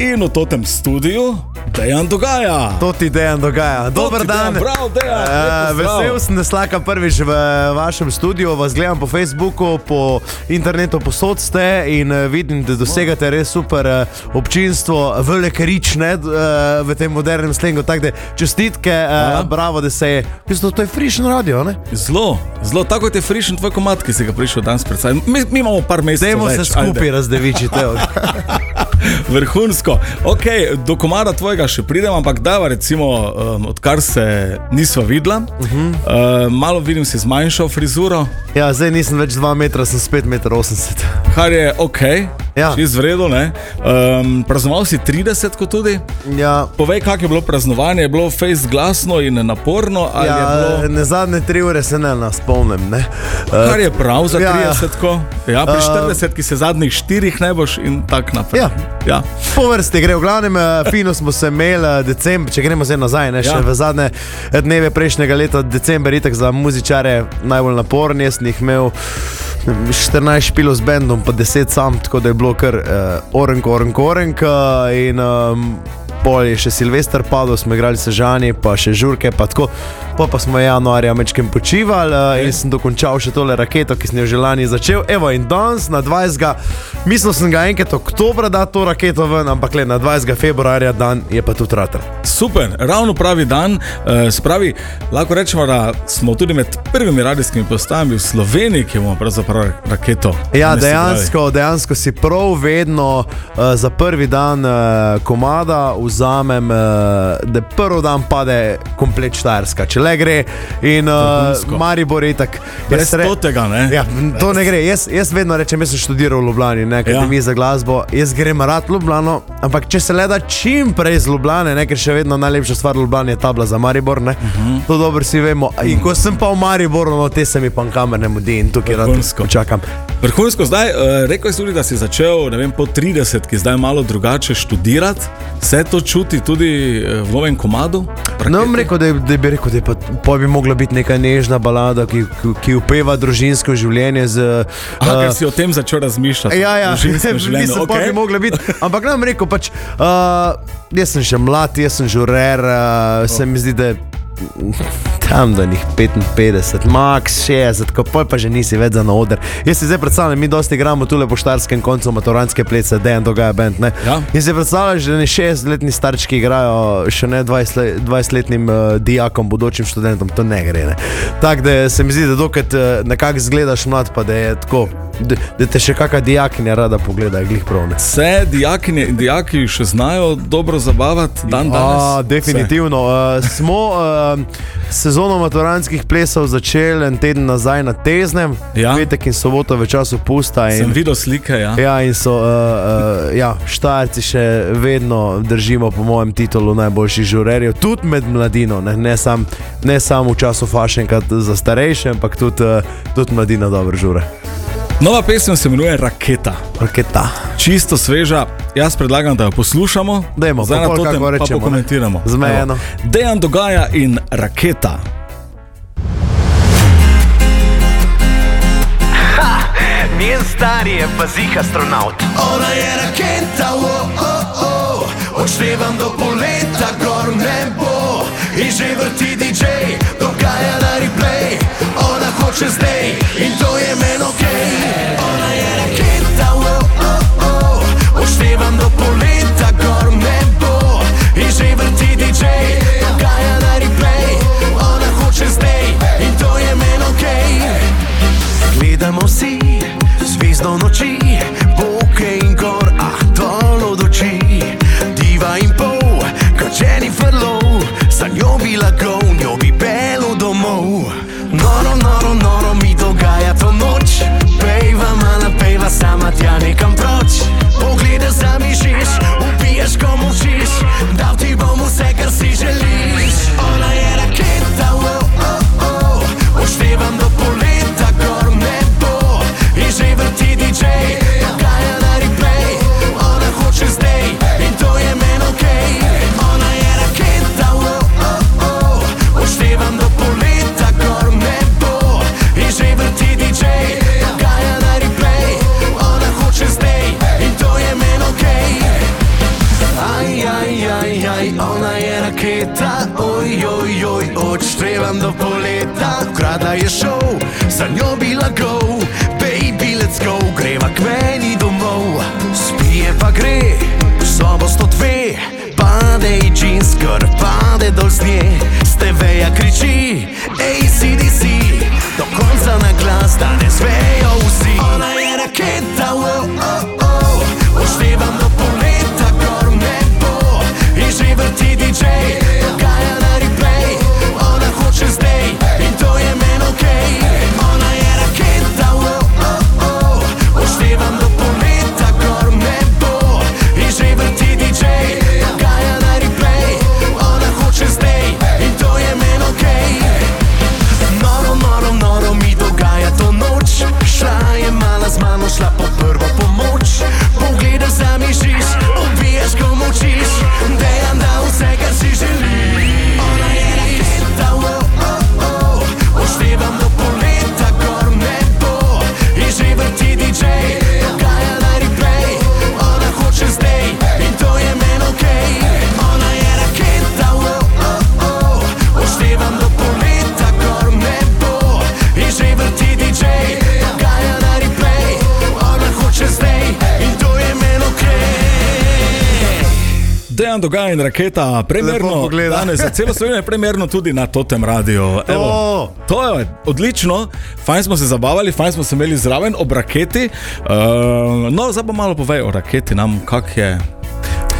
in v tem studiu dejan dogaja. To ti dejan dogaja. Dober dan. Prav, dejan. Uh, vesel sem, da slaka prvič v vašem studiu. Vas gledam po Facebooku, po internetu, posod ste in uh, vidim, da dosegate res super uh, občinstvo, velike rične uh, v tem modernem slengu. Tako da čestitke, uh, bravo, da se je. Mislim, to je frišen radio. Ne? Zelo, zelo tako je frišen tvoj komat, ki si ga prišel danes predstaviti. Mi, mi imamo par mesecev. Dajmo se skupaj razdevičiti. Vrhunsko. Okay, do komada tvojega še pridem, ampak da, recimo, um, odkar se nisva videla, uh -huh. uh, malo vidim si zmanjšal frizuro. Ja, zdaj nisem več 2 metra, sem 5 metrov 80. Kar je ok, ja. izvredno. Um, praznoval si 30, kot tudi. Ja. Povej, kako je bilo praznovanje, je bilo face glasno in naporno. Ja, bilo... Ne zadnje tri ure se ne spomnim. Ne? Kar je prav za 30, ja, ja. pri 40, uh, ki se zadnjih 4 ne boš in tako naprej. Ja. Ja. Po vrsti gre, v glavnem, eh, fino smo se imeli, eh, decembr, če gremo zdaj nazaj, ne, še ja. v zadnje dneve prejšnjega leta, decembr, itek za muzičare najbolj naporni, jaz jih imel 14 špilov z bendom, pa 10 sam, tako da je bilo kar uh, orenk, orenk, orenk. Uh, in um, pol je še Silvestr padel, smo igrali sežani, pa še žurke, pa tako. Pa, pa smo januarja mečkim počivali uh, in sem dokončal še tole raketo, ki sem jo že lani začel. Evo in danes na 20. Mislil sem ga enkrat oktobra, da to raketo ven, ampak le na 20. februarja dan je pa tudi rater. Super, ravno pravi dan. Uh, spravi, lahko rečemo, da smo tudi med prvimi radijskimi postajami v Sloveniji, ki imamo pravzaprav raketo. Ja, dejansko, dejansko si prav vedno uh, za prvi dan uh, komada vzamem, uh, da prvi dan pade komplet Štajerska le gre. In uh, Maribor je tako. Brez re... tega, ne? Ja, to ne gre. Jaz, jaz vedno rečem, jaz sem študiral v Ljubljani, ne kaj ja. mi za glasbo. Jaz grem rad v Ljubljano, ampak če se le da čim prej z Ljubljane, ne, ker še vedno najlepša stvar v Ljubljani je tabla za Maribor. Uh mhm. -huh. To dobro si vemo. In ko sem pa v Mariboru, no, te se mi pa kamer ne mudi in tukaj rad čakam. Vrhunsko zdaj, uh, rekel si tudi, da si začel vem, po 30, ki zdaj malo drugače študirati. Vse to čuti tudi uh, v novem komadu? No, rekel, da, da bi rekel, da je pa, pa bi mogla biti neka nežna balada, ki, ki upeva družinsko življenje. Z, uh, Ker si o tem začel razmišljati. Ja, ja. Mislim, okay. bi mogla biti. Ampak nam rekel, pač, uh, jaz sem še mlad, jaz sem žurer, uh, oh. se mi zdi, da je tam do njih 55, max 60, ko pa že nisi več za oder. Jaz si zdaj predstavljam, mi dosti igramo tu po štarskem koncu maturanske plece, da je dogaja bend. Ja. In si predstavljaš, da ne 60-letni starčki igrajo še ne 20-letnim 20 uh, dijakom, bodočim študentom, to ne gre. Ne. Tako da se mi zdi, da dokaj uh, nekako zgledaš mlad, pa da je tako. Da, da te še kakšna dijakinja rada pogleda, glih pravne. Vse dijakinje in dijaki še znajo dobro zabavati, dan danes. A, definitivno. Uh, smo uh, sezono maturanskih plesov začeli en teden nazaj na Teznem, ja. petek in soboto v času pusta. In, Sem videl slike. Ja, ja in so uh, uh, ja, štajci še vedno držimo, po mojem, titulu najboljših žurerjev, tudi med mladino, ne, ne samo sam v času fašenka za starejše, ampak tudi, uh, tudi mladina dobro žure. Nova pesem se imenuje Raketa. Raketa. Čisto sveža. Jaz predlagam, da jo poslušamo. Na to temo rečemo. Komentiramo. Zmejeno. Dejan dogaja in Raketa. Njen star je pa zih astronaut. Ona je raketa, oh, oh, oh. odštevam do poleta, gor nebo. In že vrti DJ, dogaja na replay. Ona hoče zdaj in to je meni ok. Ona je raketa, oh, oh, oh. odštevam do poleta, Acredite. Dejan dogaja in raketa, primerno, danes za celo Slovenijo primerno tudi na Totem radio. Evo, To. je odlično, fajn smo se zabavali, fajn smo se imeli zraven ob raketi. Uh, no, zdaj pa malo povej o raketi, nam kak je.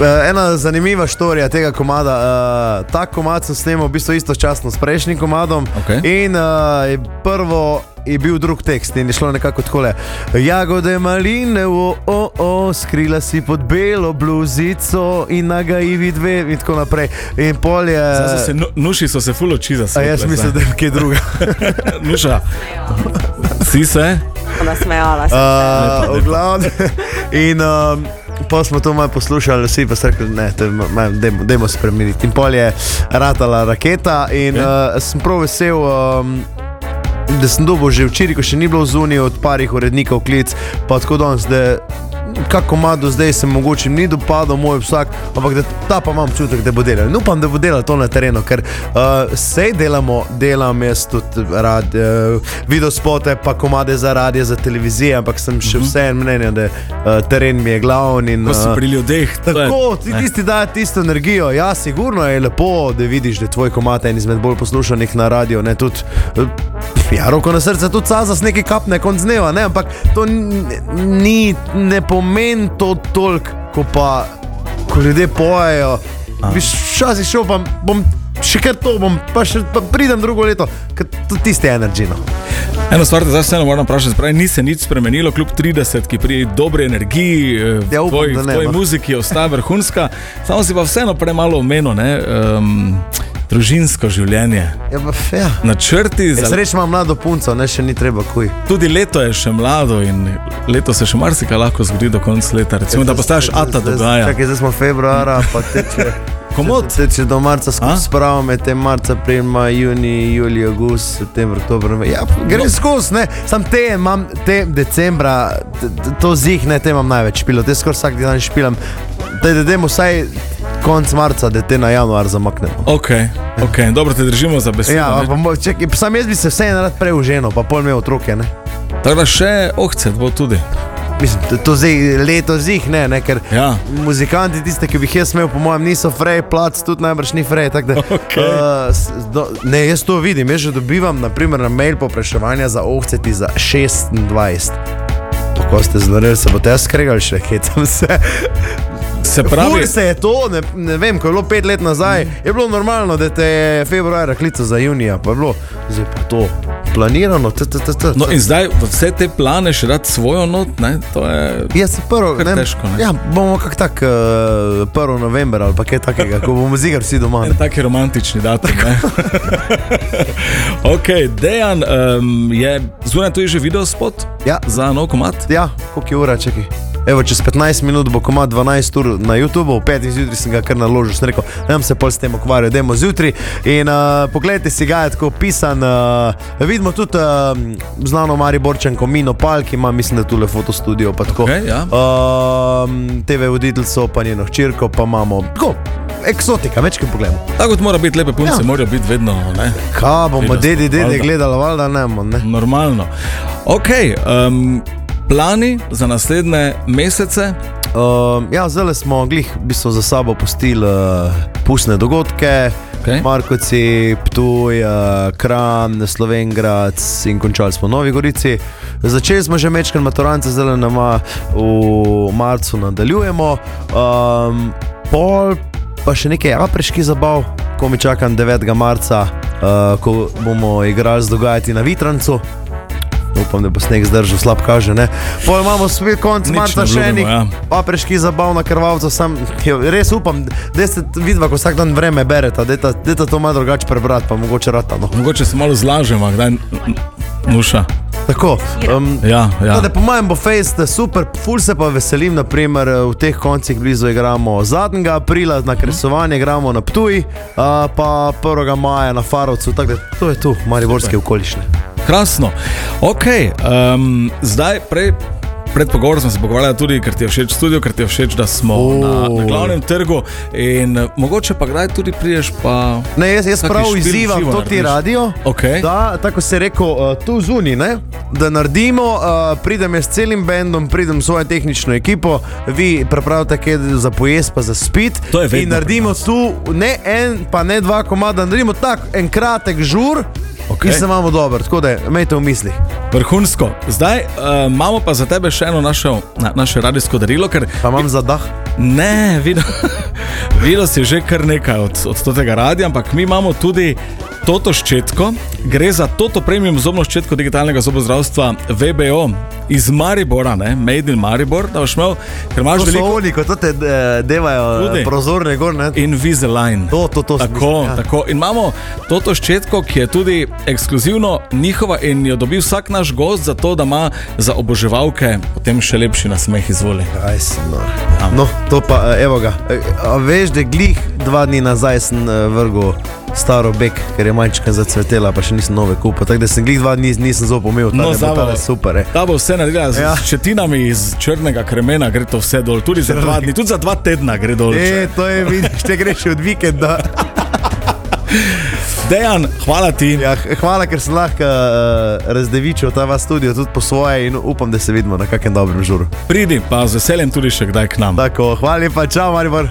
Eh, Ena zanimiva štorija tega komada. Uh, ta komad sem snimal v bistvu istočasno s prejšnjim komadom. Okej. In uh, prvo je bil drug tekst in je šlo nekako takole. Jagode maline, o, o, o, skrila si pod belo bluzico in nagajivi dve in tako naprej. In pol je. So Se, nu- nuši so se full oči za A sebe. jaz mislim, da je kaj druga. Nuša, si se? Nasmejala sem. Uh, v glavnem. In um, pa smo to malo poslušali, vsi pa so rekli, ne, dajmo, spremeniti. In pol je ratala raketa in Ok. uh, sem prav vesel. Um, Da sem dobil že včeraj, ko še ni bilo zunaj od parih urednikov klic, pa tako danes, da kako malo zdaj se mogoče ni dopadal moj vsak, ampak da ta pa imam občutek, da bo delal. In upam, da bo delal to na terenu, ker uh, sej delamo, delam jaz tudi rad, uh, video spote, pa komade za radio, za televizijo, ampak sem še vseeno mnenja, da uh, teren mi je glavni. in, Ko si uh, pri ljudeh. Tako, ti tisti dajo tisto energijo. Ja, sigurno je lepo, da vidiš, da je tvoj komat en izmed bolj poslušanih na radio. Ne, tudi, eh, ja, roko na srce, tudi cazas nekaj kapne konc dneva, ne, ampak to ni, ne pomeni to toliko, ko pa ko ljudje pojejo. Včasih šel pa bom. Še kar to bom, pa še pa pridem drugo leto, ker to tisti energy. No. Eno stvar, zdaj vseeno moram vprašati, pravi, ni se nič spremenilo, kljub 30, ki pri dobri energiji, eh, Ja, upam, v ne, tvoji no. muziki ostaja vrhunska, samo si pa vseeno premalo omenil, um, družinsko življenje. Ja, pa, ja. Načrti za Sreč imam mlado punco, ne še ni treba kuj. tudi leto je še mlado in leto se še marsikaj lahko zgodi do konca leta. Recimo, da postajaš ata dogaja. Čakaj, zdaj smo februara, pa teče. Komod. Teče do marca spravimo, med tem marca, april, maj, juni, julij, august, september, oktober. Ja, gre no. skozi, ne. Sam te imam, te decembra, t- t- to zih, ne, te imam največ špilo, te skoraj vsak dan špilam. Da, da, dajmo vsaj konc marca, da te na januar zamaknemo. Ok, ok, dobro te držimo za besedo. Ja, pa, čakaj, sam jaz bi se vseeno rad prej uženo, pa pol imel otroke, ne. Tako da še ohcet bo tudi. Mislim, to, to zdaj leto zih, ne, ne, ker Ja. muzikanti, tiste, ki bi jih jaz imel, po mojem, niso frej, plac tudi najbrž ni frej. Da, Okej. uh, do, ne, jaz to vidim, jaz že dobivam naprimer, na mail popraševanja za ovceti za 26. Pa ko ste znoreli, se boste jaz skregali še, hecam se. Se pravi, Pravi, se je to, ne, ne vem, ko je bilo pet let nazaj, je bilo normalno, da te je februarja klical za junija, pa je bilo, zdaj pa to planirano. T, t, t, t, no in zdaj vse te plane še dati svojo not, ne, to je. Jaz sem prvo, ne, težko, ne? Ja, bomo kak tak, uh, 1. november ali pa kaj takega, ko bomo zigar vsi doma. En taki romantični datum. ne. ok, Dejan um, je zunaj tu že video spot Ja. za nov komat. Ja, koliko je ura, čakaj. Evo, čez 15 minut bo komad 12 ur na YouTubu, v 5 zjutraj sem ga kar naložil, sem rekel, bom se pol s tem ukvarjal, dajmo zjutraj. In uh, pogledajte si ga, je tako pisan. Uh, vidimo tudi uh, znano Mariborčanko Mino Pal, ki ima, mislim, da tule fotostudio. Okej, ja. Um, TV voditeljstvo, pa njeno hčerko, pa imamo tako, eksotika, večkrat pogledamo. Tako kot mora biti lepe punce, ja. morajo biti vedno. Ne? Kaj bomo, dedi, dedi, gledali, valjda ne? Normalno. Ok, um, plani za naslednje mesece. Uh, ja, zdaj smo glih, v bistvu za sabo pustili uh, pustne dogodke. Okej. Markoci, Ptuj, uh, Kran, Slovengrad in končali smo v Novi Gorici. Začeli smo že mečkati maturance, zdaj nama v marcu nadaljujemo. Um, pol pa še nekaj apreških zabav, ko mi čakam 9. marca, uh, ko bomo igrali z dogajati na Vitrancu. Upam, da bo sneg zdržal, slab kaže. Ne? Pol imamo spet konc marca še enih ja. papreški zabav na krvavcu. Sam, jo, res upam, da ste vidva, ko vsak dan vreme berete, da je to malo drugače prebrati, pa mogoče rata. No. Mogoče se malo zlažemo, kdaj nuša. Tako. Um, Ja, ja. Ja. Po mojem bo fejst super, ful se pa veselim, naprimer v teh koncih blizu igramo 2. aprila na kresovanje, igramo na Ptuj, uh, pa 1. maja na Farovcu, tako da to je tu, mariborske okolišne. Krasno. Ok, um, zdaj prej. Pred pogovorom smo se pogovarjali tudi, ker ti je všeč studio, ker ti je všeč, da smo O. na, na glavnem trgu. In eh, mogoče pa kdaj tudi priješ, pa Ne, jaz, jaz prav izzivam živo to ti radio. Okej. Da, tako se rekel, uh, tu zunaj, ne? da naredimo, uh, pridem jaz s celim bendom, pridem s svojo tehnično ekipo, vi pripravite kaj za pojest, pa za spit. In naredimo tu ne en, pa ne dva komada, naredimo tak en kratek žur. Okej. In se imamo dobro, tako da imejte v mislih. vrhunsko. Zdaj uh, imamo pa za tebe še eno našo, na, naše radijsko darilo, ker Pa imam za dah. Ne, videl, videl si že kar nekaj od, od tega radia, ampak mi imamo tudi toto ščetko. Gre za toto premium zobno ščetko digitalnega zobozdravstva VBO iz Maribora, ne? Made in Maribor, da boš imel, ker imaš To veliko. oni, ko to te eh, devajo Tudi. eh, prozorne gor. Ne? Invisalign. To, to, to sem Tako, mislil, ja. tako. In imamo toto ščetko, ki je tudi ekskluzivno njihova in jo dobi vsak naš gost, zato da ima za oboževalke potem še lepši nasmeh izvoli. Kaj si nor. No, to pa, eh, evo ga. A veš, da glih dva dni nazaj sem vrgel staro bek, ker je manjčka zacvetela, pa še nisem nove kupil. Tako da sem glih dva dni nisem zelo pomil, No, tako da je super. Eh. Ta bo vse naredila z Ja. ščetinami iz črnega kremena, gre to vse dol, tudi za dva dni, tudi za dva tedna gre dol. E, to je, vidiš, te greš od vikenda. Dejan, hvala ti. Ja, hvala, ker sem lahko uh, razdevičil ta vas studio tudi po svoje in upam, da se vidimo na kakem dobrem žuru. Pridi pa z veseljem tudi še kdaj k nam. Tako, hvala lepa, čau, Maribor.